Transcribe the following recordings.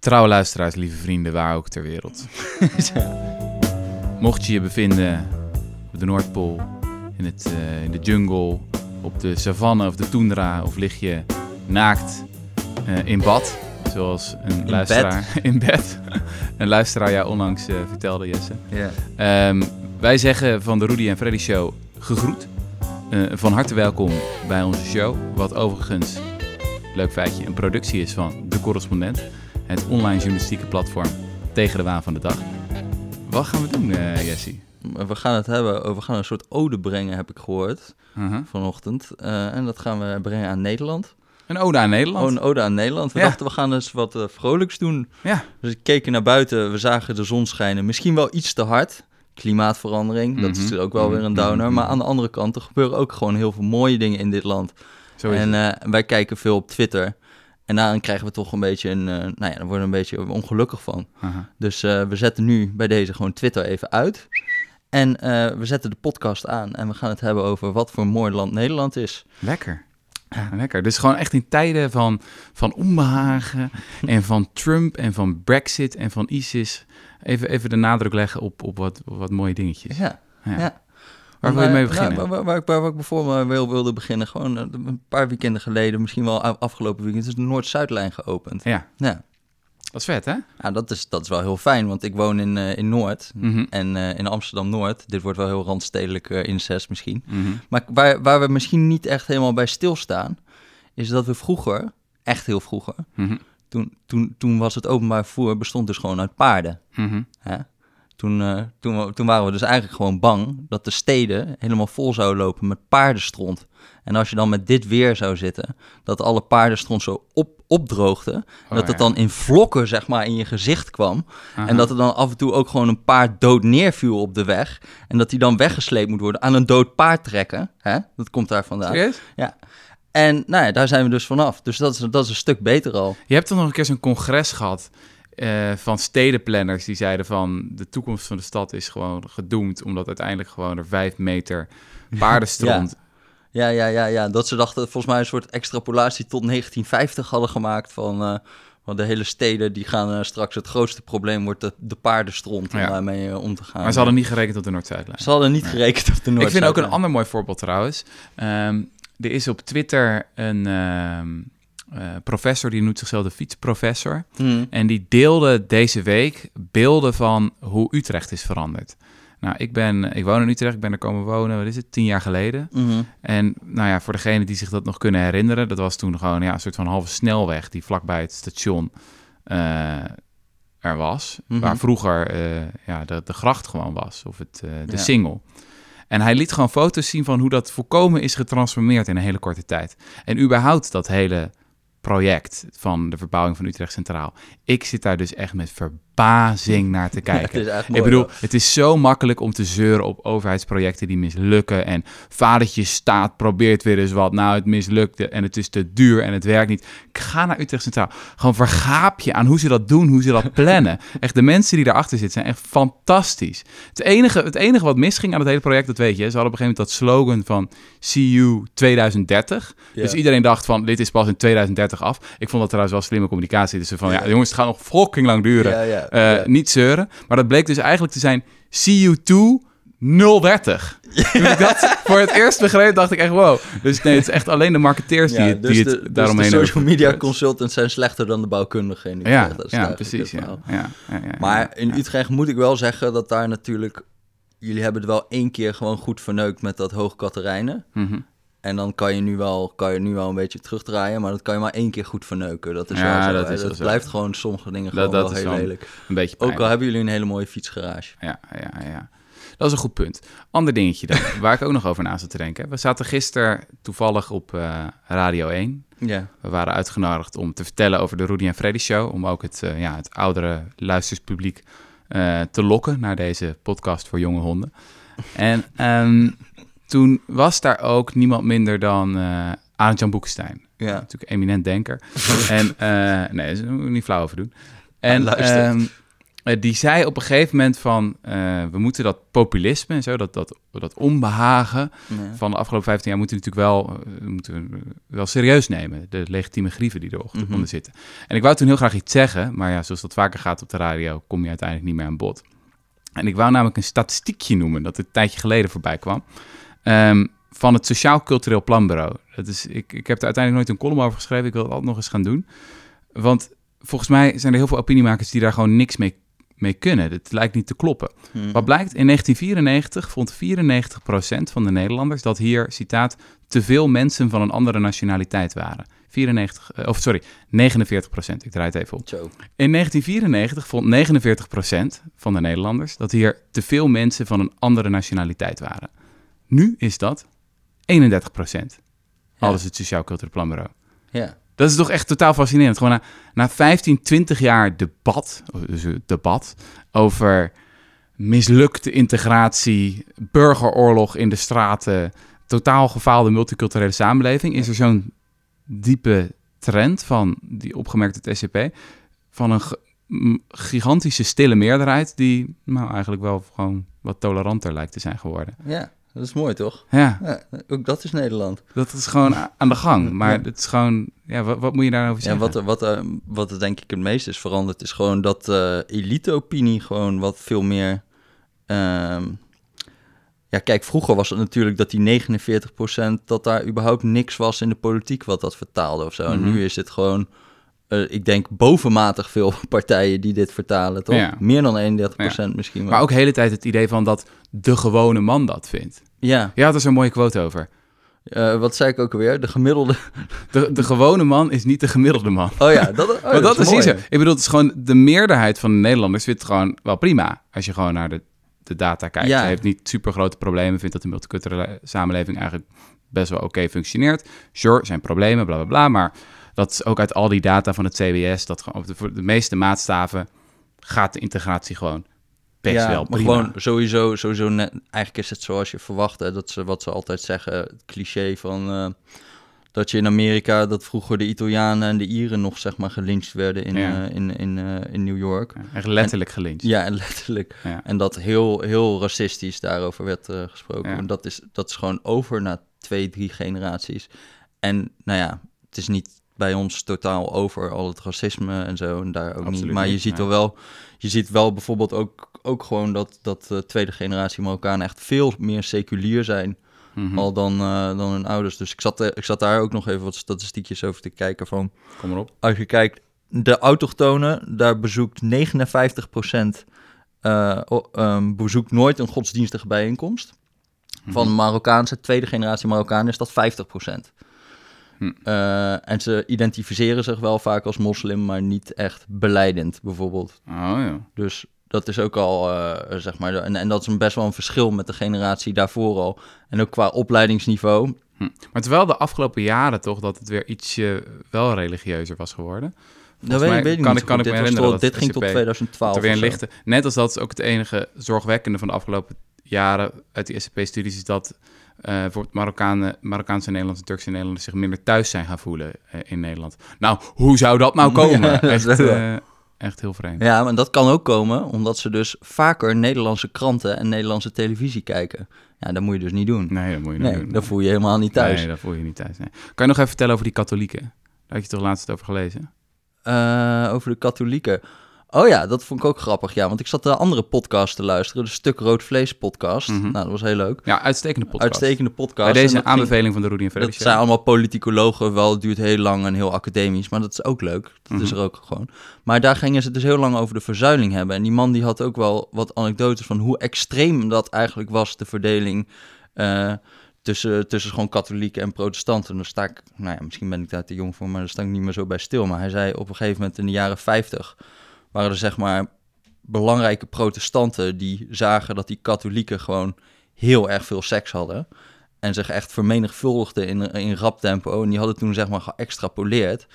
Trouwe luisteraars, lieve vrienden, waar ook ter wereld. Mocht je je bevinden op de Noordpool, in, het, uh, in de jungle, op de savanne of de tundra, of lig je naakt uh, in bad, zoals een In luisteraar in bed. een luisteraar jou onlangs uh, vertelde, Jesse. Ja. Um, wij zeggen van de Rudy en Freddy Show gegroet. Van harte welkom bij onze show. Wat overigens, leuk feitje, een productie is van De Correspondent. Het online journalistieke platform tegen de waan van de dag. Wat gaan we doen, uh, Jesse? We gaan het hebben, we gaan een soort ode brengen, heb ik gehoord Uh-huh. vanochtend. Uh, en dat gaan we brengen aan Nederland. Een ode aan Nederland. Oh, een ode aan Nederland. We Ja. dachten, we gaan eens wat uh, vrolijks doen. Ja. Dus we keken naar buiten, we zagen de zon schijnen. Misschien wel iets te hard. Klimaatverandering, dat is Mhm. ook wel weer een downer. Mhm. Maar aan de andere kant, er gebeuren ook gewoon heel veel mooie dingen in dit land. Zo en eh, wij kijken veel op Twitter. En daarin krijgen we toch een beetje een, eh, nou ja, daar worden we een beetje ongelukkig van. Dus eh, we zetten nu bij deze gewoon Twitter even uit. En eh, we zetten de podcast aan en we gaan het hebben over wat voor mooi land Nederland is. Lekker. Ja, lekker. Dus gewoon echt in tijden van, van onbehagen en van Trump en van Brexit en van ISIS. Even, even de nadruk leggen op, op wat, op wat mooie dingetjes. Ja, Ja. ja. Waar wil je mee Nou, beginnen? waar, waar, waar, ik- waar ik bijvoorbeeld wil, wilde beginnen, gewoon eh, een paar weekenden geleden, misschien wel afgelopen weekend, is de Noord-Zuidlijn geopend. Ja, Ja, dat is vet, hè? ja dat, is, dat is wel heel fijn, want ik woon in, eh, in Noord Mhm. en eh, in Amsterdam-Noord. Dit wordt wel heel randstedelijk eh, incest misschien. Mhm. Maar waar, waar we misschien niet echt helemaal bij stilstaan, is dat we vroeger, echt heel vroeger, Mhm. toen, toen, toen was het openbaar vervoer bestond dus gewoon uit paarden. Mhm. Toen, eh, toen, waren we dus eigenlijk gewoon bang dat de steden helemaal vol zouden lopen met paardenstront. En als je dan met dit weer zou zitten, dat alle paardenstront zo op, opdroogde, Oh, dat het ja. dan in vlokken zeg maar in je gezicht kwam. Aha. En dat er dan af en toe ook gewoon een paard dood neerviel op de weg. En dat die dan weggesleept moet worden aan een dood paard trekken. Hè? Dat komt daar vandaan. Serieus? Ja. En nou ja, daar zijn we dus vanaf. Dus dat is, dat is een stuk beter al. Je hebt toch nog een keer zo'n congres gehad eh, van stedenplanners die zeiden van de toekomst van de stad is gewoon gedoemd omdat uiteindelijk gewoon er vijf meter paardenstront... Ja, ja, ja, ja. Dat ze dachten volgens mij een soort extrapolatie tot 1950 hadden gemaakt van... eh, van de hele steden die gaan eh, straks het grootste probleem wordt de, de paardenstront om Ja. daarmee om te gaan. Maar ze hadden niet gerekend op de Noord-Zuidlijn. Ze hadden niet gerekend op de Noord. Ik vind ook een ander mooi voorbeeld trouwens. Ehm, er is op Twitter een ehm, eh, professor, die noemt zichzelf de fietsprofessor. Hmm. En die deelde deze week beelden van hoe Utrecht is veranderd. Nou, ik, ben, ik woon in Utrecht, ik ben er komen wonen, wat is het, tien jaar geleden. Mhm. En nou ja, voor degenen die zich dat nog kunnen herinneren, dat was toen gewoon ja, een soort van halve snelweg die vlakbij het station eh, er was. Mhm. Waar vroeger eh, ja, de, de gracht gewoon was, of het, de Ja. single. En hij liet gewoon foto's zien van hoe dat volkomen is getransformeerd in een hele korte tijd. En überhaupt dat hele project van de verbouwing van Utrecht Centraal. Ik zit daar dus echt met verbazing naar te kijken. mooi. Ik bedoel, hoor. het is zo makkelijk om te zeuren op overheidsprojecten die mislukken. En vadertje staat, probeert weer eens wat. Nou, het mislukte en het is te duur en het werkt niet. Ga naar Utrecht Centraal. Gewoon vergaap je aan hoe ze dat doen, hoe ze dat plannen. Echt, de mensen die daarachter zitten zijn echt fantastisch. Het enige, het enige wat misging aan het hele project, dat weet je. Ze hadden op een gegeven moment dat slogan van See you 2030. Ja. Dus iedereen dacht van, dit is pas in 2030 af. Ik vond dat trouwens wel slimme communicatie. Dus van, ja, Ja. jongens, het gaat nog fucking lang duren. Ja, Eh. Niet zeuren. Maar dat bleek dus eigenlijk te zijn CU2 030. Toen ik dat voor het eerst begreep, dacht ik echt wow. Dus nee, het is echt alleen de marketeers die, Ja, het, dus die de, het dus daaromheen de social media consultants zijn slechter dan de bouwkundigen in Utrecht. Ja, Dat is ja precies. het Ja. Ja, Maar in. Utrecht moet ik wel zeggen dat daar natuurlijk... Jullie hebben het wel één keer gewoon goed verneukt met dat Hoog Katerijnen. Mhm. En dan kan je, nu wel, kan je nu wel een beetje terugdraaien, maar dat kan je maar één keer goed verneuken. Dat is Ja, wel zo. dat is zo. blijft gewoon sommige dingen Dat- gewoon dat wel is heel lelijk. Een beetje Ook al hebben jullie een hele mooie fietsgarage. Ja, ja, ja. Dat is een goed punt. Ander dingetje dan, waar ik ook nog over na zat te denken. We zaten gisteren toevallig op eh, Radio 1. Ja. We waren uitgenodigd om te vertellen over de Rudy en Freddy Show. Om ook het, eh, ja, het oudere luisterspubliek eh, te lokken naar deze podcast voor jonge honden. En ehm, toen was daar ook niemand minder dan eh Arend-Jan Boekenstein. Ja. Natuurlijk een eminent denker. en eh, nee, daar moet niet flauw over doen. En Eh, die zei op een gegeven moment van... we moeten dat populisme en zo, dat, dat, dat onbehagen... Van de afgelopen 15 jaar moeten we natuurlijk wel, moeten we wel serieus nemen. De legitieme grieven die eronder Mhm. zitten. En ik wou toen heel graag iets zeggen, maar ja, zoals dat vaker gaat op de radio, kom je uiteindelijk niet meer aan bod. En ik wou namelijk een statistiekje noemen dat een tijdje geleden voorbij kwam. Ehm, van het Sociaal Cultureel Planbureau. Dat is, ik, ik heb er uiteindelijk nooit een column over geschreven. Ik wil het altijd nog eens gaan doen. Want volgens mij zijn er heel veel opiniemakers die daar gewoon niks mee, mee kunnen. Het lijkt niet te kloppen. Mhm. Wat blijkt, in 1994 vond 94% van de Nederlanders dat hier, citaat, te veel mensen van een andere nationaliteit waren. 94, eh, of sorry, 49%, ik draai het even op. Zo. In 1994 vond 49% van de Nederlanders dat hier te veel mensen van een andere nationaliteit waren. Nu is dat 31%. Ja. Alles het Sociaal Cultureel Planbureau. Ja. Dat is toch echt totaal fascinerend. Gewoon na, na 15, 20 jaar debat, dus debat over mislukte integratie, burgeroorlog in de straten, totaal gefaalde multiculturele samenleving, is er zo'n diepe trend van, die opgemerkt het SCP, van een gigantische stille meerderheid die nou eigenlijk wel gewoon wat toleranter lijkt te zijn geworden. ja, dat is mooi toch? Ja, Ja, ook dat is Nederland. dat is gewoon aan de gang. Maar Ja. het is gewoon, ja, wat, wat moet je daarover Ja, zeggen? wat, er- wat, er- wat er denk ik het meest is veranderd, is gewoon dat eh elite-opinie gewoon wat veel meer. ehm, ja, kijk, vroeger was het natuurlijk dat die 49% dat daar überhaupt niks was in de politiek wat dat vertaalde of zo. En Mhm. nu is het gewoon, eh, ik denk, bovenmatig veel partijen die dit vertalen, toch? Ja. Meer dan 31% misschien wel. Maar ook de hele tijd het idee van dat de gewone man dat vindt. Ja, Ja, daar is een mooie quote over. eh, wat zei ik ook alweer? De gemiddelde. De, de gewone man is niet de gemiddelde man. Oh ja, dat, oh, dat, is zo. Ik bedoel, het is gewoon de meerderheid van de Nederlanders vindt het gewoon wel prima. Als je gewoon naar de, de data kijkt. Ja. Hij heeft niet super grote problemen. Vindt dat de multiculturele samenleving eigenlijk best wel oké functioneert. Sure, zijn problemen, bla bla bla. Maar dat is ook uit al die data van het CBS. Dat gewoon, de meeste maatstaven gaat de integratie gewoon best ja, wel maar prima. gewoon sowieso, sowieso net, eigenlijk is het zoals je verwacht. Hè, dat ze wat ze altijd zeggen, het cliché van eh, dat je in Amerika, dat vroeger de Italianen en de Ieren nog zeg maar gelyncht werden in, Ja. eh, in, in, eh, in New York. Ja, Echt letterlijk gelyncht. Ja, en letterlijk. Ja. En dat heel, heel racistisch daarover werd gesproken. En dat is, dat is gewoon over na twee, drie generaties. En nou ja, het is niet bij ons totaal over al het racisme en zo. En daar ook Absoluut niet. Maar je niet, ziet nee. wel je ziet wel bijvoorbeeld ook, ook gewoon dat, dat de tweede generatie Marokkanen echt veel meer seculier zijn. Mhm. Al dan, eh, dan hun ouders. Dus ik zat, eh, ik zat daar ook nog even wat statistiekjes over te kijken van Kom erop. als je kijkt, de autochtonen, daar bezoekt 59% eh, o- ehm, bezoekt nooit een godsdienstige bijeenkomst. Van Mhm. Marokkaanse, tweede generatie Marokkanen is dat 50%. Hm. Eh, en ze identificeren zich wel vaak als moslim, maar niet echt beleidend bijvoorbeeld. Oh ja. Dus dat is ook al, eh, zeg maar, en, en dat is een best wel een verschil met de generatie daarvoor al. En ook qua opleidingsniveau. Hm. Maar terwijl de afgelopen jaren toch dat het weer ietsje wel religieuzer was geworden. Dat weet, ik- weet ik kan niet ik- kan ik me herinneren tot- dat dit ging tot SCP 2012 er weer een lichte. Net als dat is ook het enige zorgwekkende van de afgelopen jaren uit die SCP-studies is dat eh voor Marokkanen, Marokkaanse en Nederlandse, Turkse Nederlanders zich minder thuis zijn gaan voelen eh, in Nederland. Nou, hoe zou dat nou komen? Ja, dat echt, eh, echt heel vreemd. Ja, maar dat kan ook komen omdat ze dus vaker Nederlandse kranten en Nederlandse televisie kijken. Ja, dat moet je dus niet doen. Nee, dat moet je niet Nee, doen. dan voel je helemaal niet thuis. Nee, dat voel je niet thuis. nee. Kan je nog even vertellen over die katholieken? Daar had je toch laatst over gelezen? Over de katholieken. Oh ja, dat vond ik ook grappig. Ja, want ik zat de andere podcast te luisteren, de Stuk Rood Vlees podcast. Mhm. Nou, dat was heel leuk. Ja, uitstekende podcast. Uitstekende podcast. Bij deze ging- aanbeveling van de Rudy en Freddy Dat zijn allemaal politicologen, wel, het duurt heel lang en heel academisch, maar dat is ook leuk. Dat is Mhm. er ook gewoon. Maar daar gingen ze het dus heel lang over de verzuiling hebben. En die man die had ook wel wat anekdotes van hoe extreem dat eigenlijk was, de verdeling eh, tussen, tussen gewoon katholieken en protestanten. En daar sta ik, nou ja, misschien ben ik daar te jong voor, maar daar sta ik niet meer zo bij stil. Maar hij zei op een gegeven moment in de jaren 50 waren er zeg maar belangrijke protestanten die zagen dat die katholieken gewoon heel erg veel seks hadden. En zich echt vermenigvuldigden in, in rap tempo. En die hadden toen zeg maar geëxtrapoleerd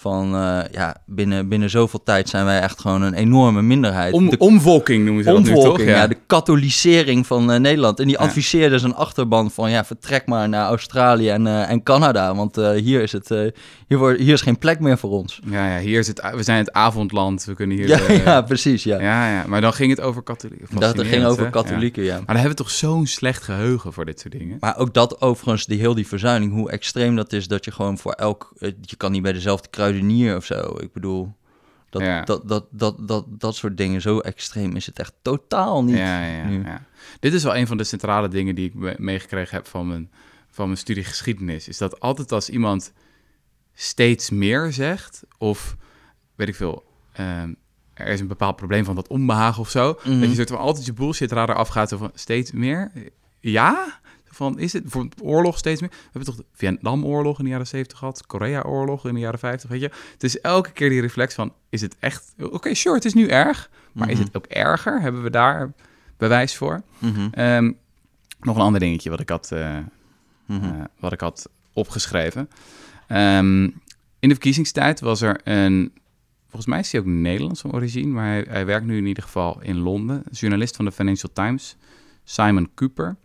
van eh, ja, binnen, binnen zoveel tijd zijn wij echt gewoon een enorme minderheid. Om, de omvolking noemen ze dat nu, toch? omvolking, ja. de katholisering van eh, Nederland. En die adviseerde zijn achterban van ja, vertrek maar naar Australië en, eh, en Canada, want hier, is het, hier, wordt, hier is geen plek meer voor ons. ja, ja, hier is het, we zijn het avondland, we kunnen hier... Ja, de- ja, precies, ja. ja, ja, maar dan ging het over katholieken. Dat het ging over hè? katholieken, ja. Ja. Maar dan hebben we toch zo'n slecht geheugen voor dit soort dingen. Maar ook dat overigens, die, heel die verzuiling, hoe extreem dat is, dat je gewoon voor elk... Je kan niet bij dezelfde kruidenier of zo. Ik bedoel, dat, Ja. dat, dat, dat, dat, dat soort dingen, zo extreem is het echt totaal niet. Ja, ja, nu. ja. Dit is wel een van de centrale dingen die ik me- meegekregen heb van mijn, van mijn studie geschiedenis. Is dat altijd als iemand steeds meer zegt, of weet ik veel, ehm, er is een bepaald probleem van dat onbehagen of zo, Mhm. dat je soort van altijd je bullshit radar afgaat van steeds meer? Ja? Van, is het voor oorlog steeds meer? We hebben toch de Vietnamoorlog in de jaren 70 gehad, Korea-oorlog in de jaren 50, weet je? Het is elke keer die reflex van, is het echt... Oké, sure, het is nu erg, maar is Mhm. het ook erger? Hebben we daar bewijs voor? Mhm, Ehm, nog een ander dingetje wat ik had, eh, mhm. eh, wat ik had opgeschreven. Ehm, in de verkiezingstijd was er een... Volgens mij is hij ook Nederlands van origine, maar hij, hij werkt nu in ieder geval in Londen. Journalist van de Financial Times, Simon Cooper.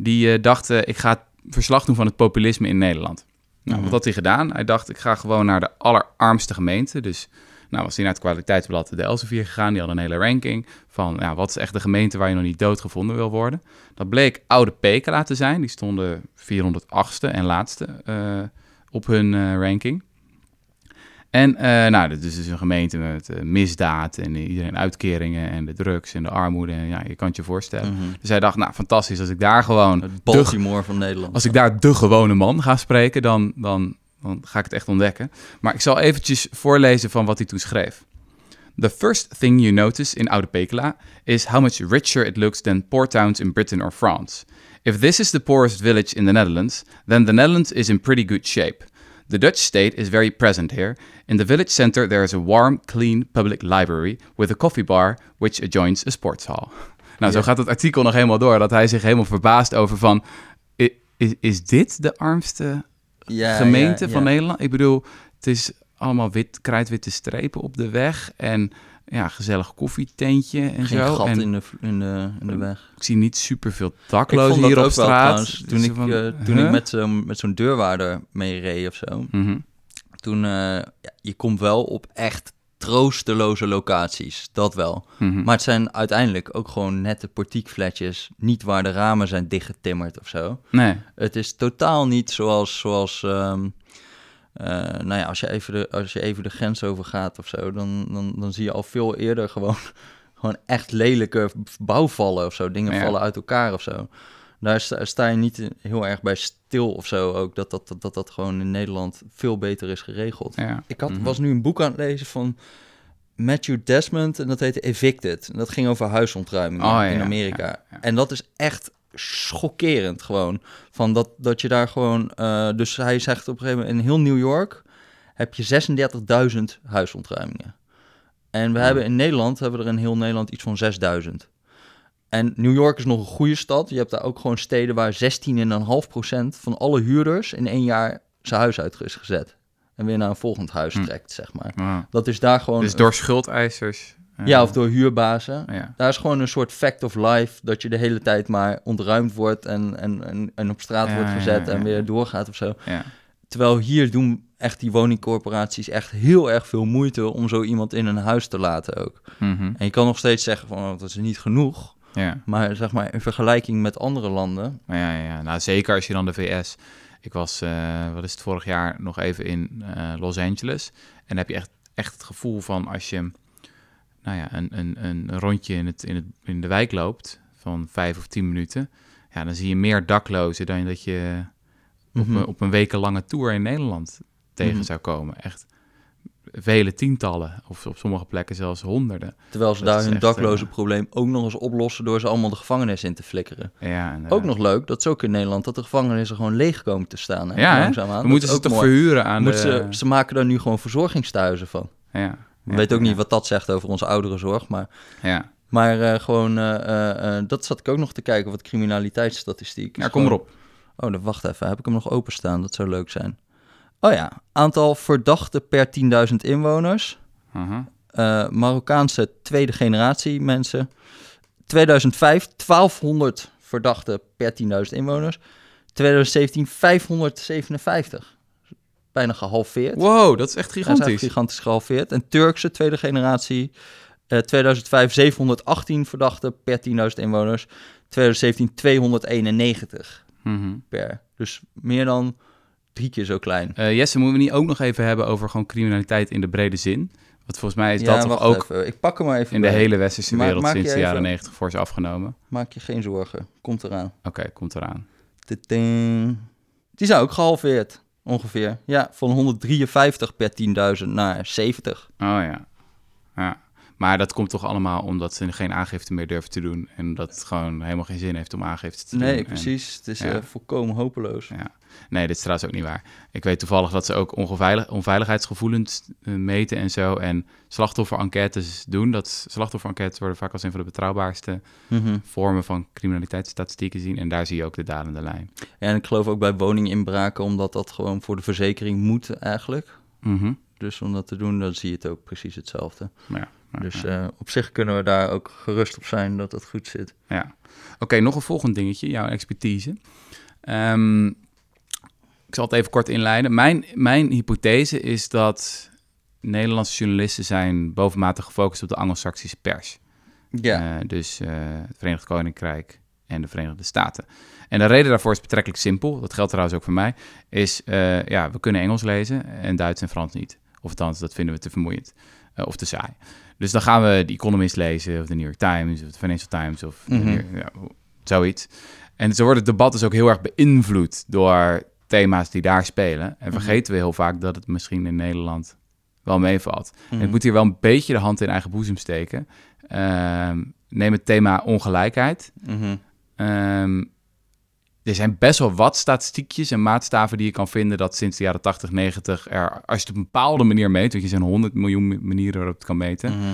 Die eh, dacht, eh, ik ga verslag doen van het populisme in Nederland. Nou, Mhm. wat had hij gedaan? Hij dacht, ik ga gewoon naar de allerarmste gemeente. Dus nou, was hij naar het kwaliteitsblad de Elsevier gegaan. Die had een hele ranking van ja, wat is echt de gemeente waar je nog niet doodgevonden wil worden. Dat bleek Oude Pekela te zijn. Die stonden 408ste en laatste eh, op hun ranking. En eh, nou, dit is dus een gemeente met eh, misdaad en iedereen uitkeringen en de drugs en de armoede. En, ja, je kan het je voorstellen. Mhm. Dus hij dacht, nou fantastisch, als ik daar gewoon Het de, Baltimore van Nederland. als ik daar de gewone man ga spreken, dan, dan, dan ga ik het echt ontdekken. Maar ik zal eventjes voorlezen van wat hij toen schreef. The first thing you notice in Oude Pekela is how much richer it looks than poor towns in Britain or France. If this is the poorest village in the Netherlands, then the Netherlands is in pretty good shape. The Dutch state is very present here. In the village center there is a warm, clean public library with a coffee bar which adjoins a sports hall. Nou, zo gaat het artikel nog helemaal door, dat hij zich helemaal verbaast over van... Is, is dit de armste Ja, gemeente ja, van. Nederland? Ik bedoel, het is allemaal wit, krijtwitte strepen op de weg en ja, gezellig koffietentje en Geen zo. gat en in de, in, de, in de weg. ik zie niet super veel Ik daklozen hier op straat. trouwens. Toen, Dus ik, van, eh, toen huh? ik met, zo'n met zo'n deurwaarder mee reed of zo. Mhm. Toen, eh, ja, je komt wel op echt troosteloze locaties. Dat wel. Mhm. Maar het zijn uiteindelijk ook gewoon nette portiekflatjes. Niet waar de ramen zijn dichtgetimmerd of zo. Nee. Het is totaal niet zoals, zoals ehm, eh, nou ja, als je, even de, als je even de grens overgaat of zo, dan, dan, dan zie je al veel eerder gewoon, gewoon echt lelijke bouwvallen of zo. Dingen Ja. vallen uit elkaar of zo. Daar sta, sta je niet heel erg bij stil of zo ook, dat dat, dat, dat, dat gewoon in Nederland veel beter is geregeld. Ja. Ik had, Mhm. was nu een boek aan het lezen van Matthew Desmond en dat heette Evicted. En dat ging over huisontruimingen Oh, ja, in Amerika. ja, ja. En dat is echt schokkerend gewoon. Van dat, dat je daar gewoon... eh, dus hij zegt op een gegeven moment... in heel New York heb je 36.000 huisontruimingen. En we Ja. hebben in Nederland... hebben we er in heel Nederland iets van 6.000. En New York is nog een goede stad. Je hebt daar ook gewoon steden waar 16,5% van alle huurders... in één jaar zijn huis uit is gezet. En weer naar een volgend huis Hm. trekt, zeg maar. Dat is daar gewoon... Dus door schuldeisers. Ja, of door huurbazen. Ja. Daar is gewoon een soort fact of life dat je de hele tijd maar ontruimd wordt en, en, en, en op straat Ja, wordt gezet ja, en weer doorgaat of zo. ja. Terwijl hier doen echt die woningcorporaties echt heel erg veel moeite om zo iemand in een huis te laten ook. Mhm. En je kan nog steeds zeggen van oh, dat is niet genoeg. ja. Maar zeg maar in vergelijking met andere landen. Ja, ja. Nou, zeker als je dan de VS... Ik was, eh, wat is het, vorig jaar nog even in eh, Los Angeles. En dan heb je echt, echt het gevoel van als je nou ja, een, een, een rondje in, het, in, het, in de wijk loopt van vijf of tien minuten... Ja, dan zie je meer daklozen dan dat je op, Mhm. een, op een wekenlange tour in Nederland tegen Mhm. zou komen. Echt vele tientallen, of op sommige plekken zelfs honderden. Terwijl ze Dat daar hun dakloze eh, probleem ook nog eens oplossen door ze allemaal de gevangenis in te flikkeren. Ja, Ook nog leuk, dat is ook in Nederland, dat de gevangenissen gewoon leeg komen te staan. Hè? Ja, hè? Langzaamaan. we Dat moeten ze toch mooi. verhuren aan de... ze, ze maken daar nu gewoon verzorgingstehuizen van. Ja, Ik ja, weet ook niet wat dat zegt over onze ouderenzorg, maar, Ja, maar eh, gewoon, eh, eh, dat zat ik ook nog te kijken, wat criminaliteitsstatistiek. ja kom erop. Oh, dan wacht even, heb ik hem nog openstaan? Dat zou leuk zijn. Oh ja, aantal verdachten per 10.000 inwoners. Eh, Marokkaanse tweede generatie mensen. 2005 1200 verdachten per 10.000 inwoners. 2017 557. Bijna gehalveerd. Wow, dat is echt Dat is gigantisch. gigantisch gehalveerd. En Turkse tweede generatie. eh 2005 718 verdachten per 10.000 inwoners. 2017 291 Mhm. per. Dus meer dan drie keer zo klein. Eh, Jesse, moeten we niet ook nog even hebben over gewoon criminaliteit in de brede zin? Want volgens mij is dat toch ook even. Ik pak hem maar even in de hele westerse wereld maak sinds de jaren even- 90 fors afgenomen. Maak je geen zorgen. Komt eraan. Oké, komt eraan. Tiding. Die zijn ook gehalveerd, ongeveer. Ja, van 153 per 10.000 naar 70. Oh ja. ja. Maar dat komt toch allemaal omdat ze geen aangifte meer durven te doen. En dat het gewoon helemaal geen zin heeft om aangifte te doen. Nee, En- precies. Het is ja. eh, volkomen hopeloos. Ja. Nee, dit is trouwens ook niet waar. Ik weet toevallig dat ze ook onveilig, onveiligheidsgevoelens eh, meten en zo. En slachtoffer-enquêtes doen. Dat slachtoffer-enquêtes worden vaak als een van de betrouwbaarste Mhm. vormen van criminaliteitsstatistieken zien. En daar zie je ook de dalende lijn. En ik geloof ook bij woninginbraken, omdat dat gewoon voor de verzekering moet eigenlijk. Mhm. Dus om dat te doen, dan zie je het ook precies hetzelfde. Ja, Dus eh, op zich kunnen we daar ook gerust op zijn dat het goed zit. Ja. Oké, nog een volgend dingetje, jouw expertise. Ehm, ik zal het even kort inleiden. Mijn, mijn hypothese is dat Nederlandse journalisten zijn bovenmatig gefocust op de Anglo-Saxische pers. Ja, Eh, dus eh, het Verenigd Koninkrijk en de Verenigde Staten. En de reden daarvoor is betrekkelijk simpel. Dat geldt trouwens ook voor mij. Is, ja, we kunnen Engels lezen en Duits en Frans niet. Of althans, dat vinden we te vermoeiend. of te saai. Dus dan gaan we The Economist lezen, of de New York Times, of de Financial Times, of de Mhm. Ja, zoiets. En zo wordt het debat dus ook heel erg beïnvloed door thema's die daar spelen. En Mhm. vergeten we heel vaak dat het misschien in Nederland wel meevalt. En Mhm. ik moet hier wel een beetje de hand in eigen boezem steken. Ehm, neem het thema ongelijkheid. Ehm, er zijn best wel wat statistiekjes en maatstaven die je kan vinden dat sinds de jaren 80, 90 er, als je het op een bepaalde manier meet, want je zijn 100 miljoen manieren waarop het kan meten, Mhm.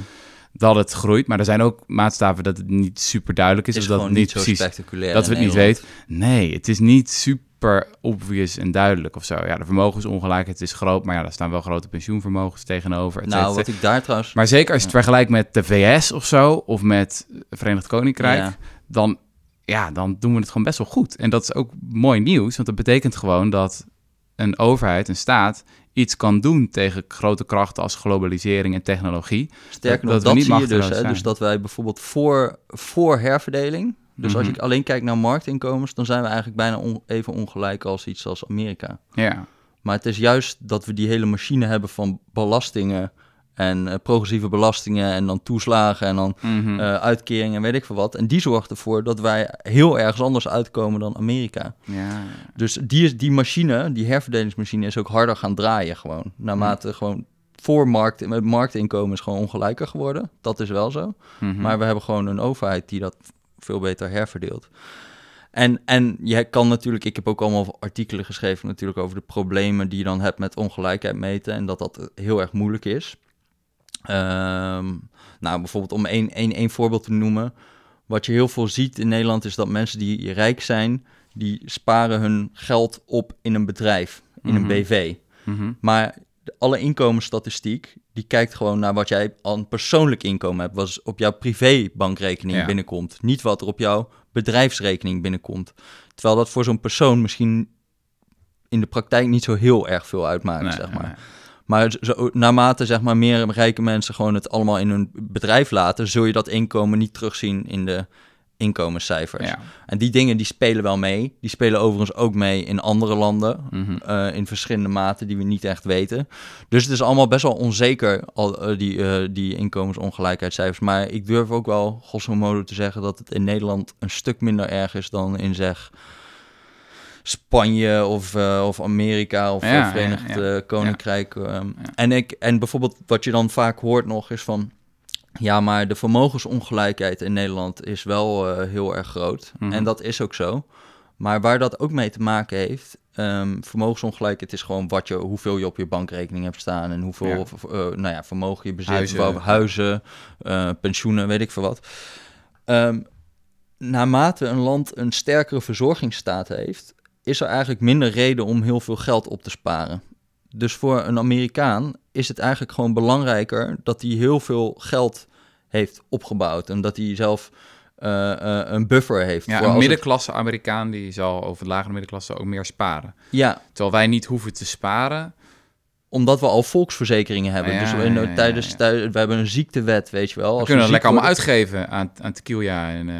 dat het groeit. Maar er zijn ook maatstaven dat het niet super duidelijk is, is of dat het niet niet zo precies spectaculair. dat we het niet weten. Nee, het is niet super obvious en duidelijk of zo. Ja, de vermogensongelijkheid is groot, maar ja, daar staan wel grote pensioenvermogens tegenover. et Nou, wat ik daar trouwens... Maar zeker als je het vergelijkt met de VS of zo, of met het Verenigd Koninkrijk, Ja. dan, ja, dan doen we het gewoon best wel goed. En dat is ook mooi nieuws, want dat betekent gewoon dat een overheid, een staat, iets kan doen tegen grote krachten als globalisering en technologie. Sterker nog, dat dat, niet zie je dus. Hè? Dus dat wij bijvoorbeeld voor, voor herverdeling... Dus als Mhm. je alleen kijkt naar marktinkomens... dan zijn we eigenlijk bijna on- even ongelijk als iets als Amerika. Ja, Maar het is juist dat we die hele machine hebben van belastingen... en eh, progressieve belastingen en dan toeslagen en dan Mhm. eh, uitkeringen en weet ik veel wat. En die zorgt ervoor dat wij heel ergens anders uitkomen dan Amerika. ja. Dus die, die machine, die herverdelingsmachine, is ook harder gaan draaien gewoon. Naarmate gewoon voor markt, met marktinkomen is gewoon ongelijker geworden. Dat is wel zo. Mhm. Maar we hebben gewoon een overheid die dat veel beter herverdeelt. En, en je kan natuurlijk, ik heb ook allemaal artikelen geschreven natuurlijk over de problemen die je dan hebt met ongelijkheid meten. En dat dat heel erg moeilijk is. Ehm, nou, bijvoorbeeld om één, één, één voorbeeld te noemen. Wat je heel veel ziet in Nederland is dat mensen die rijk zijn, die sparen hun geld op in een bedrijf, in een Mhm. BV. Mhm. Maar de- alle inkomensstatistiek, die kijkt gewoon naar wat jij aan persoonlijk inkomen hebt. Wat op jouw privébankrekening Ja. binnenkomt. Niet wat er op jouw bedrijfsrekening binnenkomt. Terwijl dat voor zo'n persoon misschien in de praktijk niet zo heel erg veel uitmaakt, Nee, zeg maar. nee. Maar zo, naarmate zeg maar, meer rijke mensen gewoon het allemaal in hun bedrijf laten, zul je dat inkomen niet terugzien in de inkomenscijfers. Ja. En die dingen die spelen wel mee. Die spelen overigens ook mee in andere landen. Mhm. eh, in verschillende maten die we niet echt weten. Dus het is allemaal best wel onzeker, al, eh, die, eh, die inkomensongelijkheidscijfers. Maar ik durf ook wel, grosso modo, te zeggen dat het in Nederland een stuk minder erg is dan in zeg Spanje of, eh, of Amerika of Ja, eh, ja, Verenigd ja. eh, Koninkrijk. ehm. En, ik, en bijvoorbeeld wat je dan vaak hoort nog is van... Ja, maar de vermogensongelijkheid in Nederland is wel heel erg groot. Mhm. En dat is ook zo. Maar waar dat ook mee te maken heeft, ehm, vermogensongelijkheid is gewoon wat je, hoeveel je op je bankrekening hebt staan en hoeveel Ja. nou ja, vermogen je bezit, Huizen. huizen, huizen pensioenen, weet ik veel wat. Ehm, naarmate een land een sterkere verzorgingsstaat heeft, is er eigenlijk minder reden om heel veel geld op te sparen. Dus voor een Amerikaan is het eigenlijk gewoon belangrijker dat hij heel veel geld heeft opgebouwd. En dat hij zelf eh, eh, een buffer heeft. Ja, voor een middenklasse Amerikaan die zal over de lagere middenklasse ook meer sparen. Ja, Terwijl wij niet hoeven te sparen. Omdat we al volksverzekeringen hebben. Ja, dus we, ja, ja, tijdens, we hebben een ziektewet, weet je wel. We Als kunnen we dat ziek lekker allemaal uitgeven aan, aan tequila. En, eh,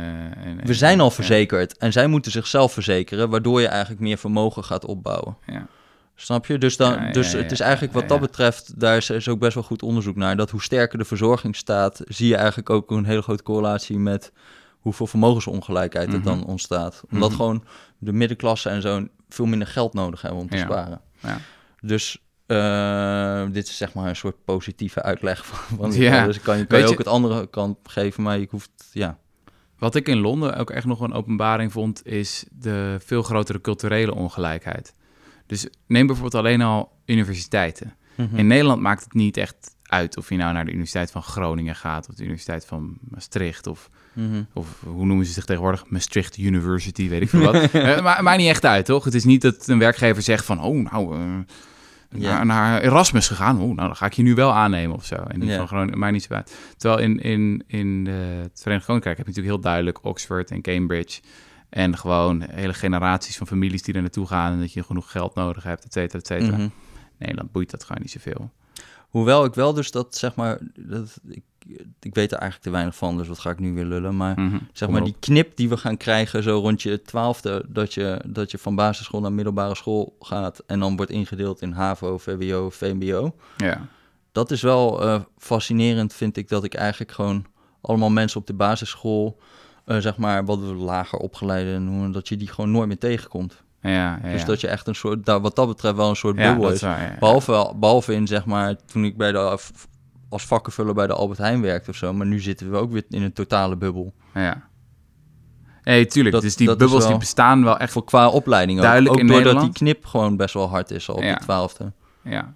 en, We zijn al verzekerd en zij moeten zichzelf verzekeren, waardoor je eigenlijk meer vermogen gaat opbouwen. Ja. Snap je? Dus, dan, Ja, ja, dus het is eigenlijk wat dat betreft, daar is, is ook best wel goed onderzoek naar. Dat hoe sterker de verzorging staat, zie je eigenlijk ook een hele grote correlatie met hoeveel vermogensongelijkheid er Mhm. dan ontstaat. Omdat Mhm. gewoon de middenklasse en zo veel minder geld nodig hebben om te sparen. Ja. Dus eh, dit is zeg maar een soort positieve uitleg van, van Ja. Dus kan je, kan je je- ook het andere kant geven, maar je hoeft, ja. Wat ik in Londen ook echt nog een openbaring vond, is de veel grotere culturele ongelijkheid. Dus neem bijvoorbeeld alleen al universiteiten. Mhm. In Nederland maakt het niet echt uit of je nou naar de Universiteit van Groningen gaat, of de Universiteit van Maastricht, of, Mhm. of hoe noemen ze zich tegenwoordig? Maastricht University, weet ik veel wat. Eh, maar maakt niet echt uit, toch? Het is niet dat een werkgever zegt van, oh, nou, eh. Naar, naar Erasmus gegaan. Oh, nou, dan ga ik je nu wel aannemen of zo. En die Ja. van Groningen, maakt niet zo uit. Terwijl in, in, in het Verenigd Koninkrijk heb je natuurlijk heel duidelijk Oxford en Cambridge. En gewoon hele generaties van families die er naartoe gaan en dat je genoeg geld nodig hebt, et cetera, et cetera. Nederland boeit dat gewoon niet zoveel. Hoewel ik wel dus dat, zeg maar, dat, ik, ik weet er eigenlijk te weinig van, dus wat ga ik nu weer lullen. Maar Mhm. zeg maar, die knip die we gaan krijgen zo rond je twaalfde, dat je, dat je van basisschool naar middelbare school gaat en dan wordt ingedeeld in HAVO, VWO, VMBO. Ja. Dat is wel eh, fascinerend, vind ik, dat ik eigenlijk gewoon allemaal mensen op de basisschool, eh, zeg maar, wat we lager opgeleide noemen, dat je die gewoon nooit meer tegenkomt. Ja, ja. Dus dat je echt een soort, daar, wat dat betreft wel een soort ja, bubbel is. waar. Behalve, behalve in, zeg maar, toen ik bij de, als vakkenvuller bij de Albert Heijn werkte of zo. Maar nu zitten we ook weer in een totale bubbel. Ja. Nee, tuurlijk. Dat- dus die bubbels die bestaan wel echt. Voor qua opleiding ook. Duidelijk ook in doordat Nederland. die knip gewoon best wel hard is al op Ja. de twaalfde. Ja,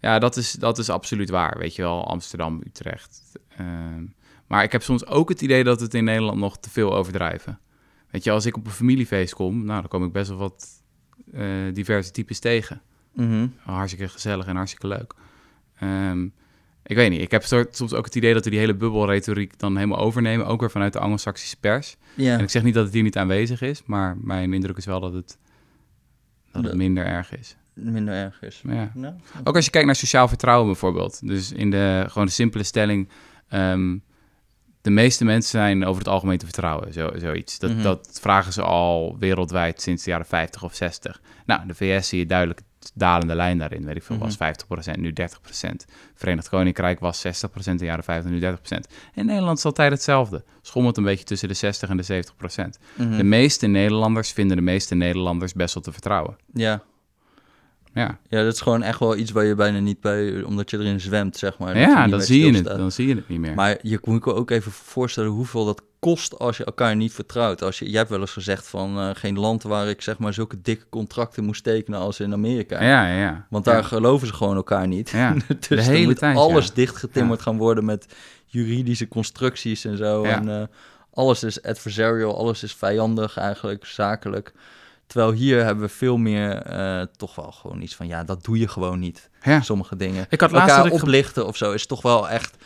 ja dat, is, dat is absoluut waar. Weet je wel, Amsterdam, Utrecht. Ehm, maar ik heb soms ook het idee dat het in Nederland nog te veel overdrijven. Weet je, als ik op een familiefeest kom, nou, dan kom ik best wel wat eh, diverse types tegen. Mhm. Hartstikke gezellig en hartstikke leuk. Ehm, ik weet niet, ik heb soort- soms ook het idee dat we die hele bubbelretoriek dan helemaal overnemen. Ook weer vanuit de Anglo-Saxische pers. Ja. En ik zeg niet dat het hier niet aanwezig is, maar mijn indruk is wel dat het, dat het minder erg is. minder erg is. Ja. Nou, Ook als je kijkt naar sociaal vertrouwen bijvoorbeeld. Dus in de gewoon de simpele stelling... ehm, de meeste mensen zijn over het algemeen te vertrouwen, zo, zoiets. Dat, Mhm. dat vragen ze al wereldwijd sinds de jaren 50 of 60. Nou, de VS zie je duidelijk dalende lijn daarin. Weet ik veel, Mhm. was 50%, nu 30%. Verenigd Koninkrijk was 60% in de jaren 50, nu 30%. In Nederland is altijd hetzelfde. Schommelt een beetje tussen de 60 en de 70%. mhm. De meeste Nederlanders vinden de meeste Nederlanders best wel te vertrouwen. Ja. Ja, ja, dat is gewoon echt wel iets waar je bijna niet bij... Omdat je erin zwemt, zeg maar. ja dan, zie je het, dan zie je het niet meer. Maar je moet je ook even voorstellen hoeveel dat kost als je elkaar niet vertrouwt. Als je, jij hebt wel eens gezegd van eh, geen land waar ik zeg maar zulke dikke contracten moest tekenen als in Amerika. Ja, ja, ja. Want daar Ja. geloven ze gewoon elkaar niet. Ja, dus de hele moet tijd, alles ja. dichtgetimmerd gaan worden met juridische constructies en zo. En eh, alles is adversarial, alles is vijandig eigenlijk, zakelijk. Terwijl hier hebben we veel meer eh, toch wel gewoon iets van, ja, dat doe je gewoon niet. Ja. Sommige dingen. Ik had laatst Elkaar ik oplichten of zo is toch wel echt...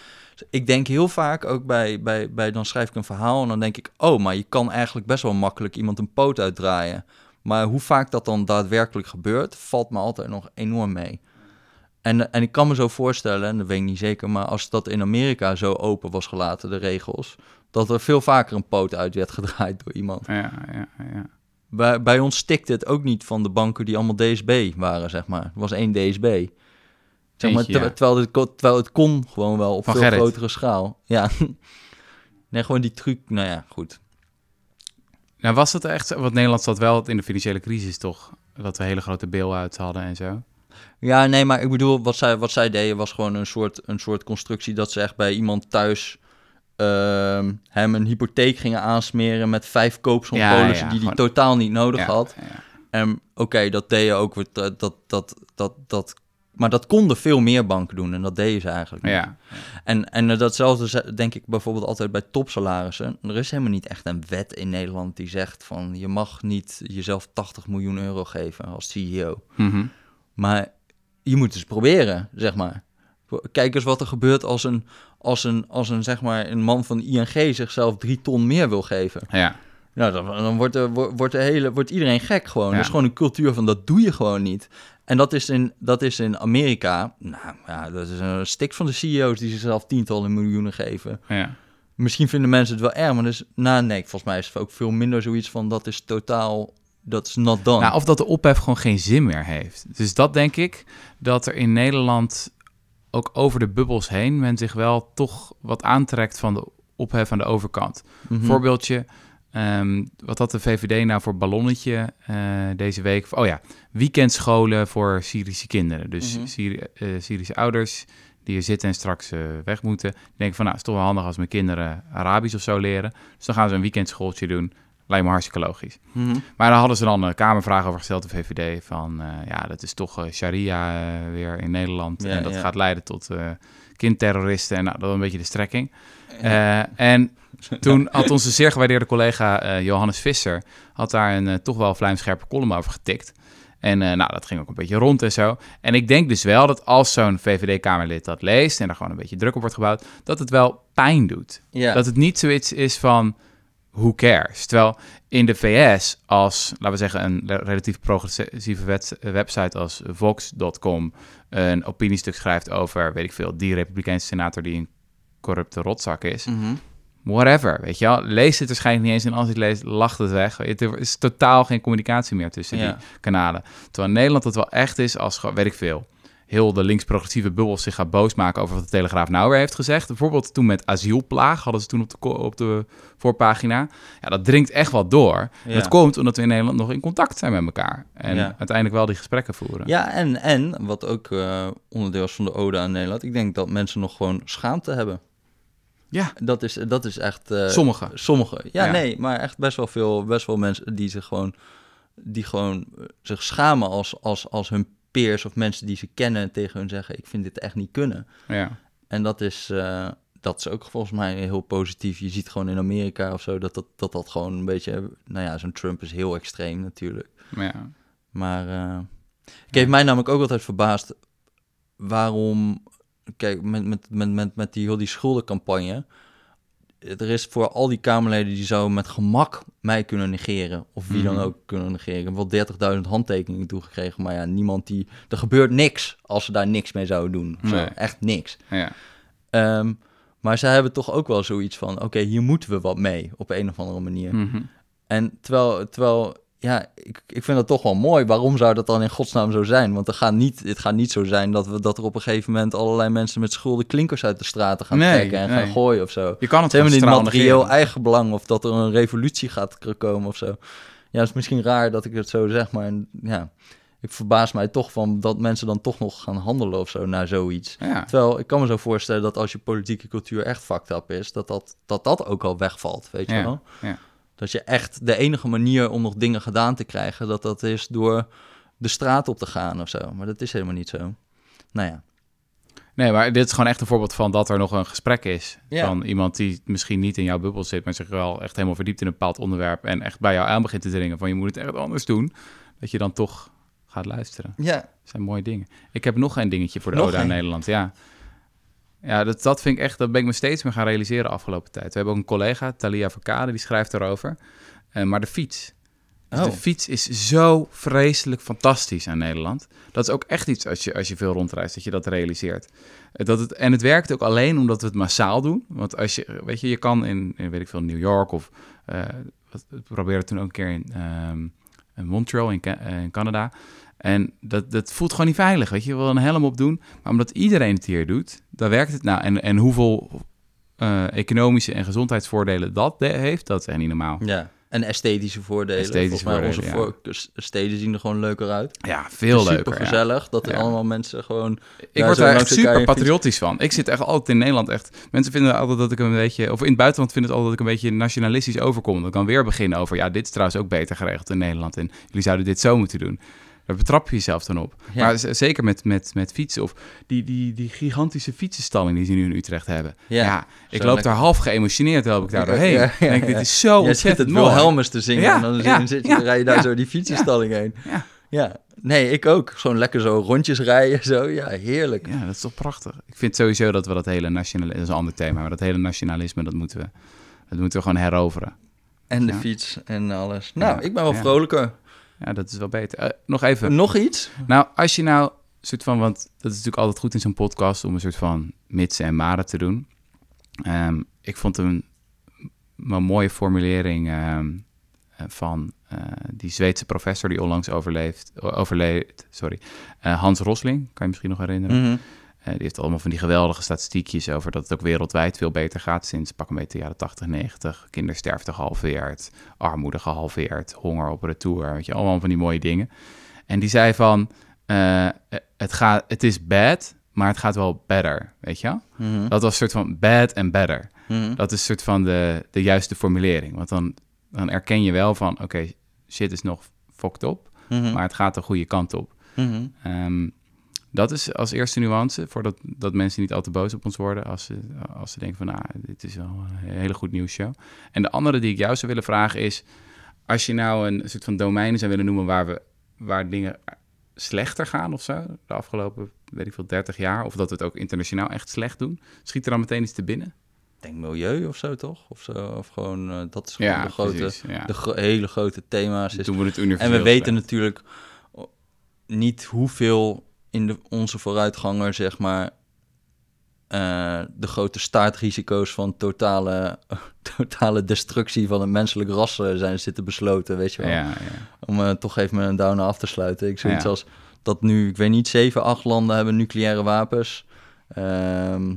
Ik denk heel vaak ook bij, bij, bij, dan schrijf ik een verhaal en dan denk ik, oh, maar je kan eigenlijk best wel makkelijk iemand een poot uitdraaien. Maar hoe vaak dat dan daadwerkelijk gebeurt, valt me altijd nog enorm mee. En, en ik kan me zo voorstellen, en dat weet ik niet zeker, maar als dat in Amerika zo open was gelaten, de regels, dat er veel vaker een poot uit werd gedraaid door iemand. Ja, ja, ja. Bij, bij ons stikte het ook niet van de banken die allemaal DSB waren, zeg maar. Er was één DSB. Zeg maar, ter- terwijl, het, terwijl het kon gewoon wel op Van veel Gerrit. grotere schaal. Ja. nee, gewoon die truc. Nou ja, goed. Nou, was dat echt? Want Nederland zat wel in de financiële crisis, toch? Dat we hele grote bail-outs hadden en zo. Ja, nee, maar ik bedoel, wat zij, wat zij deden was gewoon een soort, een soort constructie dat ze echt bij iemand thuis hem een hypotheek gingen aansmeren met vijf koopsompolissen die hij totaal niet nodig had. En oké, dat deden ook weer, dat, dat, dat, dat, dat, maar dat konden veel meer banken doen en dat deden ze eigenlijk niet. Ja, En, en datzelfde ze- denk ik bijvoorbeeld altijd bij topsalarissen. Er is helemaal niet echt een wet in Nederland die zegt van je mag niet jezelf 80 miljoen euro geven als CEO. Mhm. Maar je moet eens proberen, zeg maar. Kijk eens wat er gebeurt als een, als een, als een, zeg maar, een man van ING zichzelf drie ton meer wil geven. Ja. Nou, dan, dan wordt, de, wordt, wordt de hele, wordt iedereen gek gewoon. Ja. Dat is gewoon een cultuur van dat doe je gewoon niet. En dat is in, dat is in Amerika, nou ja, dat is een stik van de CEO's die zichzelf tientallen miljoenen geven. ja. Misschien vinden mensen het wel erg, maar dus, nou nee, volgens mij is het ook veel minder zoiets van dat is totaal, dat is not done. Nou, of dat de ophef gewoon geen zin meer heeft. Dus dat denk ik, dat er in Nederland ook over de bubbels heen men zich wel toch wat aantrekt van de ophef aan de overkant. Mhm. Voorbeeldje, ehm, wat had de VVD nou voor ballonnetje eh, deze week? Oh ja, weekendscholen voor Syrische kinderen. Dus Mhm. Syri- eh, Syrische ouders die hier zitten en straks eh, weg moeten. Die denken van, nou, het is toch wel handig als mijn kinderen Arabisch of zo leren. Dus dan gaan ze een weekendschooltje doen. Lijkt me hartstikke logisch. Mhm. Maar daar hadden ze dan een kamervraag over gesteld, de VVD. Van eh, ja, dat is toch eh, sharia eh, weer in Nederland. Ja, en dat ja. gaat leiden tot eh, kindterroristen. En nou, dat was een beetje de strekking. Eh, en toen had onze zeer gewaardeerde collega eh, Johannes Visser... had daar een eh, toch wel vlijmscherpe column over getikt. En eh, nou, dat ging ook een beetje rond en zo. En ik denk dus wel dat als zo'n VVD-kamerlid dat leest... en er gewoon een beetje druk op wordt gebouwd... dat het wel pijn doet. Ja. Dat het niet zoiets is van who cares. Terwijl in de VS, als, laten we zeggen, een re- relatief progressieve wet- website als Vox.com een opiniestuk schrijft over, weet ik veel, die Republikeinse senator die een corrupte rotzak is. Mhm. Whatever, weet je wel. Leest het waarschijnlijk niet eens en als je het leest, lacht het weg. Er is totaal geen communicatie meer tussen Ja. die kanalen. Terwijl in Nederland het wel echt is als, weet ik veel, heel de links-progressieve bubbel zich gaat boos maken over wat de Telegraaf nou weer heeft gezegd. Bijvoorbeeld toen met asielplaag, hadden ze toen op de, op de voorpagina. Ja, dat dringt echt wel door. Ja. Dat komt omdat we in Nederland nog in contact zijn met elkaar. En Ja. uiteindelijk wel die gesprekken voeren. Ja, en, en wat ook eh, onderdeel is van de ode aan Nederland, ik denk dat mensen nog gewoon schaamte hebben. Ja, Dat is, dat is echt... eh, Sommigen. Sommigen. Ja, Ja. nee, maar echt best wel veel, best wel mensen die zich gewoon, die gewoon eh, zich schamen als, als, als hun peers of mensen die ze kennen en tegen hun zeggen, ik vind dit echt niet kunnen. ja. En dat is, eh, dat is ook volgens mij heel positief. Je ziet gewoon in Amerika of zo dat dat, dat, dat gewoon een beetje, nou ja, zo'n Trump is heel extreem natuurlijk. Maar ja. Maar eh het heeft mij namelijk ook altijd verbaasd waarom, kijk, met, met, met, met, met die, heel die schuldencampagne, er is voor al die Kamerleden die zo met gemak mij kunnen negeren, of wie dan Mhm. ook kunnen negeren. Ik heb wel 30.000 handtekeningen toegekregen, maar ja, niemand die, er gebeurt niks als ze daar niks mee zouden doen. Zo, Nee. echt niks. ja. Ehm, maar zij hebben toch ook wel zoiets van, oké, hier moeten we wat mee, op een of andere manier. Mhm. En terwijl, terwijl ja, ik, ik vind dat toch wel mooi. Waarom zou dat dan in godsnaam zo zijn? Want er gaat niet, het gaat niet zo zijn dat, we, dat er op een gegeven moment allerlei mensen met schulden klinkers uit de straten gaan Nee, trekken en nee. gaan gooien of zo. Je kan het helemaal niet materieel eigenbelang of dat er een revolutie gaat komen of zo. Ja, het is misschien raar dat ik het zo zeg, maar ja, ik verbaas mij toch van dat mensen dan toch nog gaan handelen of zo naar zoiets. Ja. Terwijl ik kan me zo voorstellen dat als je politieke cultuur echt fucked up is, dat dat, dat, dat ook al wegvalt, weet je Ja, wel? ja. Dat je echt de enige manier om nog dingen gedaan te krijgen, dat dat is door de straat op te gaan of zo. Maar dat is helemaal niet zo. Nou ja. Nee, maar dit is gewoon echt een voorbeeld van dat er nog een gesprek is. Ja. Van iemand die misschien niet in jouw bubbel zit, maar zich wel echt helemaal verdiept in een bepaald onderwerp. En echt bij jou aan begint te dringen van je moet het echt anders doen. Dat je dan toch gaat luisteren. Ja. Dat zijn mooie dingen. Ik heb nog een dingetje voor de Nog een? Nederland. Ja, ja dat, dat vind ik echt, dat ben ik me steeds meer gaan realiseren afgelopen tijd. We hebben ook een collega, Thalia Verkade, die schrijft daarover. Eh, maar de fiets. Dus Oh. De fiets is zo vreselijk fantastisch aan Nederland. Dat is ook echt iets als je, als je veel rondreist, dat je dat realiseert. Eh, Dat het, en het werkt ook alleen omdat we het massaal doen. Want als je, weet je, je kan in, in weet ik veel, New York of wat, we probeerden toen ook een keer in, ehm, in Montreal in Canada. En dat, dat voelt gewoon niet veilig, weet je. Je wil een helm op doen, maar omdat iedereen het hier doet, dan werkt het nou. En, en hoeveel eh, economische en gezondheidsvoordelen dat heeft, dat is echt niet normaal. ja. En esthetische voordelen. Esthetische mij voordelen, onze voor- s- steden zien er gewoon leuker uit. Ja, veel leuker. Super ja. gezellig dat er Ja. allemaal mensen gewoon... Ik word daar echt super patriotisch van. Ik zit echt altijd in Nederland echt... Mensen vinden altijd dat ik een beetje... Of in het buitenland vinden het altijd dat ik een beetje nationalistisch overkom. Dan weer begin over... Ja, dit is trouwens ook beter geregeld in Nederland. En jullie zouden dit zo moeten doen. Daar betrap je jezelf dan op. Ja. Maar zeker met, met, met fietsen. Of die, die, die gigantische fietsenstalling die ze nu in Utrecht hebben. Ja, Ja, ik loop daar half geëmotioneerd loop ik daar doorheen. ja, En denk, dit is zo Jij zit ontzettend het mooi. Wilhelmus te zingen en dan zit je, dan rij je daar zo die fietsenstalling heen. Ja. Ja, Nee, ik ook. Gewoon lekker zo rondjes rijden, zo. Ja, heerlijk. Ja, dat is toch prachtig. Ik vind sowieso dat we dat hele nationalisme, dat is een ander thema, maar dat hele nationalisme, dat moeten we, dat moeten we gewoon heroveren. En de Ja. fiets en alles. Nou, Ja, ik ben wel vrolijker. Ja, dat is wel beter. Eh, nog even. Nog iets? Nou, als je nou soort van, want dat is natuurlijk altijd goed in zo'n podcast om een soort van mitsen en maren te doen. Ehm, ik vond een, een mooie formulering ehm, eh, van eh, die Zweedse professor die onlangs overleefd, overleed, sorry, Hans Rosling, kan je misschien nog herinneren. Mhm. Die heeft allemaal van die geweldige statistiekjes over dat het ook wereldwijd veel beter gaat sinds pak een beetje de jaren 80, 90. Kindersterfte gehalveerd, armoede gehalveerd, honger op retour, weet je, allemaal van die mooie dingen. En die zei van, eh, het, gaat, het is bad, maar het gaat wel better, weet je? Mhm. Dat was een soort van bad en better. Mhm. Dat is een soort van de, de juiste formulering. Want dan, dan erken je wel van, oké, shit is nog fucked op, Mhm. maar het gaat de goede kant op. Mhm. Dat is als eerste nuance, voordat dat mensen niet al te boos op ons worden als ze, als ze denken van, nou, dit is wel een hele goed nieuwsshow. En de andere die ik jou zou willen vragen is, als je nou een soort van domeinen zou willen noemen waar, we, waar dingen slechter gaan of zo, de afgelopen, weet ik veel, 30 jaar, of dat we het ook internationaal echt slecht doen, schiet er dan meteen iets te binnen? Denk milieu of zo, toch? Of, zo, of gewoon, eh, dat is gewoon de, grote, precies, ja. de gro- hele grote thema's. Is. Doen we het En we weten natuurlijk niet hoeveel in de, onze vooruitganger, zeg maar, eh, de grote staartrisico's van totale, totale destructie van het menselijk ras eh, zijn zitten besloten, weet je wel. Ja, ja. Om eh, toch even met een downer af te sluiten. Ik zoiets Ja. als dat nu, ik weet niet, zeven, acht landen hebben nucleaire wapens. Ehm,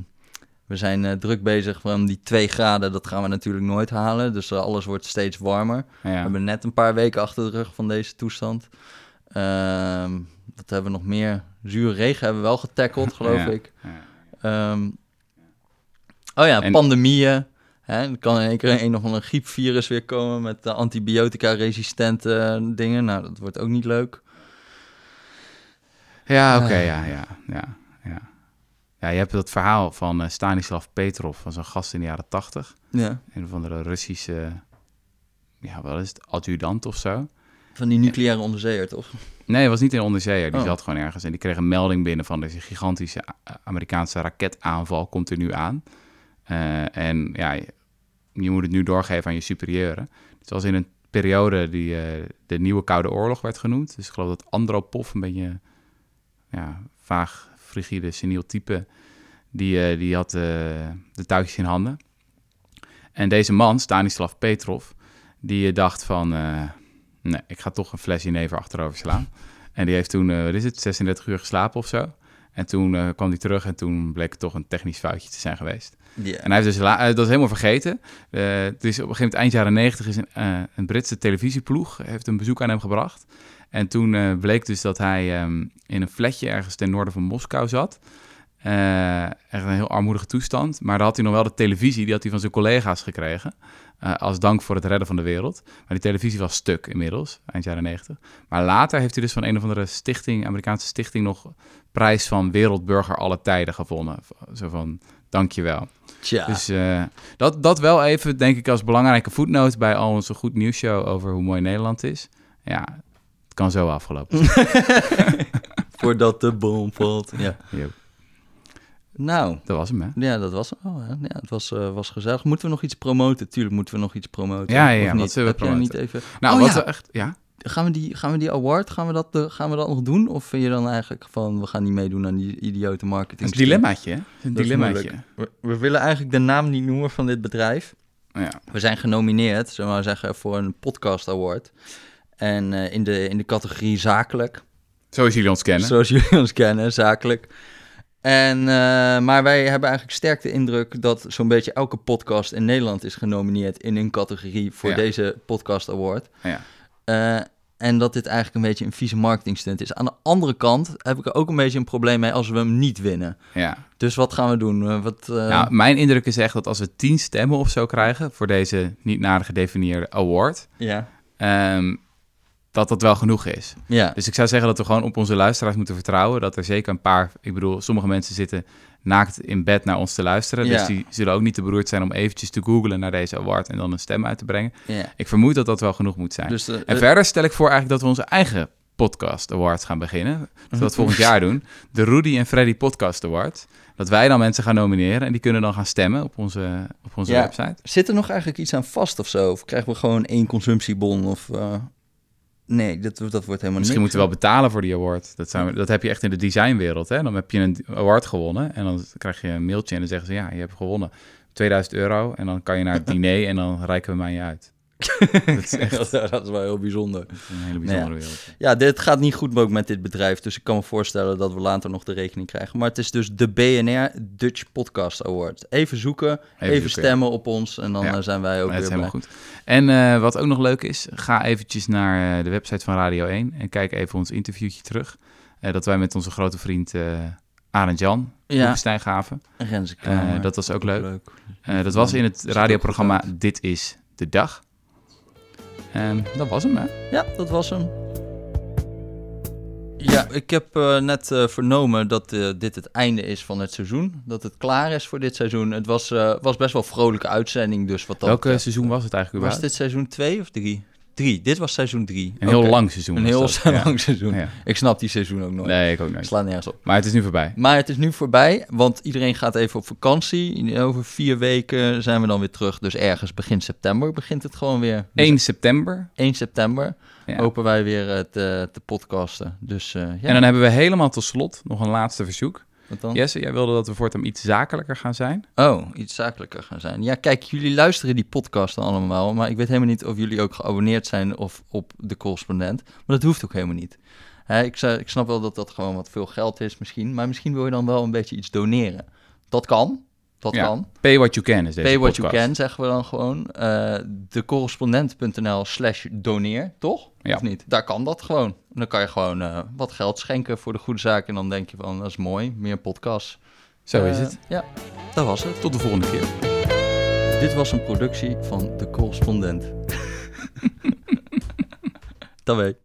we zijn druk bezig van die twee graden, dat gaan we natuurlijk nooit halen. Dus alles wordt steeds warmer. We hebben net een paar weken achter de rug van deze toestand. Ehm wat hebben we nog meer? Zure regen hebben we wel getackeld, geloof Ja, ik. Ehm, oh ja, En- pandemieën. Hè, er kan in één keer een of ander griepvirus weer komen met eh, antibiotica-resistente eh, dingen. Nou, dat wordt ook niet leuk. Ja, oké, Ah. ja, ja, ja, ja. Ja, je hebt dat verhaal van eh, Stanislav Petrov, van zo'n gast in de jaren tachtig. Ja. Een of andere Russische, ja, wat is het, adjudant of zo. Van die nucleaire onderzeeër, toch? Nee, hij was niet een onderzeeër. Die Oh. zat gewoon ergens en die kreeg een melding binnen van deze gigantische Amerikaanse raketaanval komt er nu aan. Eh, en ja, je, moet het nu doorgeven aan je superieuren. Het was in een periode die eh, de nieuwe Koude Oorlog werd genoemd. Dus ik geloof dat Andropov, een beetje ja, vaag, frigide, seniel type, die, eh, die had de touwtjes in handen. En deze man, Stanislav Petrov, die dacht van... Nee, ik ga toch een fles jenever achterover slaan. En die heeft toen, eh, wat is het, 36 uur geslapen of zo. En toen eh, kwam hij terug en toen bleek het toch een technisch foutje te zijn geweest. Ja. En hij heeft dus eh, dat is helemaal vergeten. Het is op een gegeven moment eind jaren 90 is een, een Britse televisieploeg heeft een bezoek aan hem gebracht. En toen bleek dus dat hij ehm, in een flatje ergens ten noorden van Moskou zat. Echt een heel armoedige toestand. Maar daar had hij nog wel de televisie, die had hij van zijn collega's gekregen. Eh, als dank voor het redden van de wereld. Maar die televisie was stuk inmiddels, eind jaren 90. Maar later heeft hij dus van een of andere stichting, Amerikaanse stichting, nog prijs van wereldburger alle tijden gewonnen. Zo van, dankjewel. Tja. Dus eh, dat, dat wel even, denk ik, als belangrijke voetnoot bij al onze goed nieuwsshow over hoe mooi Nederland is. Ja, het kan zo afgelopen. Voordat de bom valt. Ja. Nou, dat was hem, hè? ja, dat was hè. Ja, het was, eh, was gezellig. Moeten we nog iets promoten? Tuurlijk moeten we nog iets promoten. Ja, ja, wat zullen we Heb promoten? niet even... Nou, Oh, wat ja. we echt... Ja? Gaan we die, gaan we die award, gaan we, dat, eh, gaan we dat nog doen? Of vind je dan eigenlijk van, we gaan niet meedoen aan die idiote marketing? Een dilemmaatje, hè? Een dilemmaatje. we willen eigenlijk de naam niet noemen van dit bedrijf. Ja. We zijn genomineerd, zullen we maar zeggen, voor een podcast award. En eh, in, de, in de categorie zakelijk. Zoals jullie ons kennen. Zoals jullie ons kennen, zakelijk. En, eh, maar wij hebben eigenlijk sterk de indruk dat zo'n beetje elke podcast in Nederland is genomineerd in een categorie voor Ja. deze podcast award. Ja. Eh, en dat dit eigenlijk een beetje een vieze marketingstunt is. Aan de andere kant heb ik er ook een beetje een probleem mee als we hem niet winnen. ja. Dus wat gaan we doen? Eh, wat, Nou, mijn indruk is echt dat als we tien stemmen of zo krijgen voor deze niet nader gedefinieerde award, ja. ehm, dat dat wel genoeg is. Ja. Dus ik zou zeggen dat we gewoon op onze luisteraars moeten vertrouwen. Dat er zeker een paar, ik bedoel, sommige mensen zitten naakt in bed naar ons te luisteren. Ja. Dus die zullen ook niet te beroerd zijn om eventjes te googlen naar deze award en dan een stem uit te brengen. ja. Ik vermoed dat dat wel genoeg moet zijn. Dus, eh, en eh, verder stel ik voor eigenlijk dat we onze eigen Podcast Awards gaan beginnen. Dat we dat volgend jaar doen. De Rudy en Freddy Podcast Award. Dat wij dan mensen gaan nomineren en die kunnen dan gaan stemmen op onze, op onze Ja. website. Zit er nog eigenlijk iets aan vast of zo? Of krijgen we gewoon één consumptiebon? Of, eh, Nee, dat, dat wordt helemaal Misschien niks. moeten we wel betalen voor die award. Dat, dat heb je echt in de designwereld. Hè? Dan heb je een award gewonnen en dan krijg je een mailtje en dan zeggen ze... ja, je hebt gewonnen 2000 euro en dan kan je naar het diner en dan reiken we mij je uit. dat is echt dat is wel heel bijzonder. een hele bijzondere wereld. Ja, dit gaat niet goed ook met dit bedrijf. Dus ik kan me voorstellen dat we later nog de rekening krijgen. Maar het is dus de BNR Dutch Podcast Award. Even zoeken, even, zoeken, stemmen op ons. En dan Ja. eh, zijn wij ook weer is blij. helemaal goed. En eh, wat ook nog leuk is, ga eventjes naar eh, de website van Radio 1 en kijk even ons interviewtje terug. Dat wij met onze grote vriend Arend Jan Ja. Hoevenstein gaven. Renze Eh, Kramer. dat was ook leuk. leuk. Dat was in het radioprogramma Dit is de Dag. Ehm, dat was hem, hè? Ja, dat was hem. Ja, ik heb eh, net eh, vernomen dat eh, dit het einde is van het seizoen. Dat het klaar is voor dit seizoen. Het was, eh, was best wel een vrolijke uitzending, dus wat dat Welke seizoen was het eigenlijk Was dit seizoen 2 of 3? 3. Dit was seizoen 3. Een heel lang seizoen. Een heel dat. Ja. lang seizoen. Ja. Ik snap die seizoen ook nooit. Nee, ik ook niet. Slaat nergens op. Maar het is nu voorbij. Maar het is nu voorbij, want iedereen gaat even op vakantie. Over vier weken zijn we dan weer terug. Dus ergens begin september begint het gewoon weer. Dus 1 september. 1 september Ja. hopen wij weer eh, te, te podcasten. Dus eh, ja, En dan hebben we helemaal tot slot nog een laatste verzoek. Wat dan? Jesse, jij wilde dat we voortaan iets zakelijker gaan zijn. Oh, iets zakelijker gaan zijn. Ja, kijk, jullie luisteren die podcast allemaal, maar ik weet helemaal niet of jullie ook geabonneerd zijn of op de correspondent. Maar dat hoeft ook helemaal niet. Ik, ik snap wel dat dat gewoon wat veel geld is misschien, maar misschien wil je dan wel een beetje iets doneren. Dat kan, dat Ja, kan. Pay what you can is deze Pay what you podcast. can, zeggen we dan gewoon. Eh decorrespondent.nl slash doneer, toch? Ja. Of niet? Daar kan dat gewoon. Dan kan je gewoon eh, wat geld schenken voor de goede zaak. En dan denk je van, dat is mooi, meer podcasts. Zo is Eh, het. Ja, dat was het. Tot de volgende keer. Dit was een productie van De Correspondent. dat weet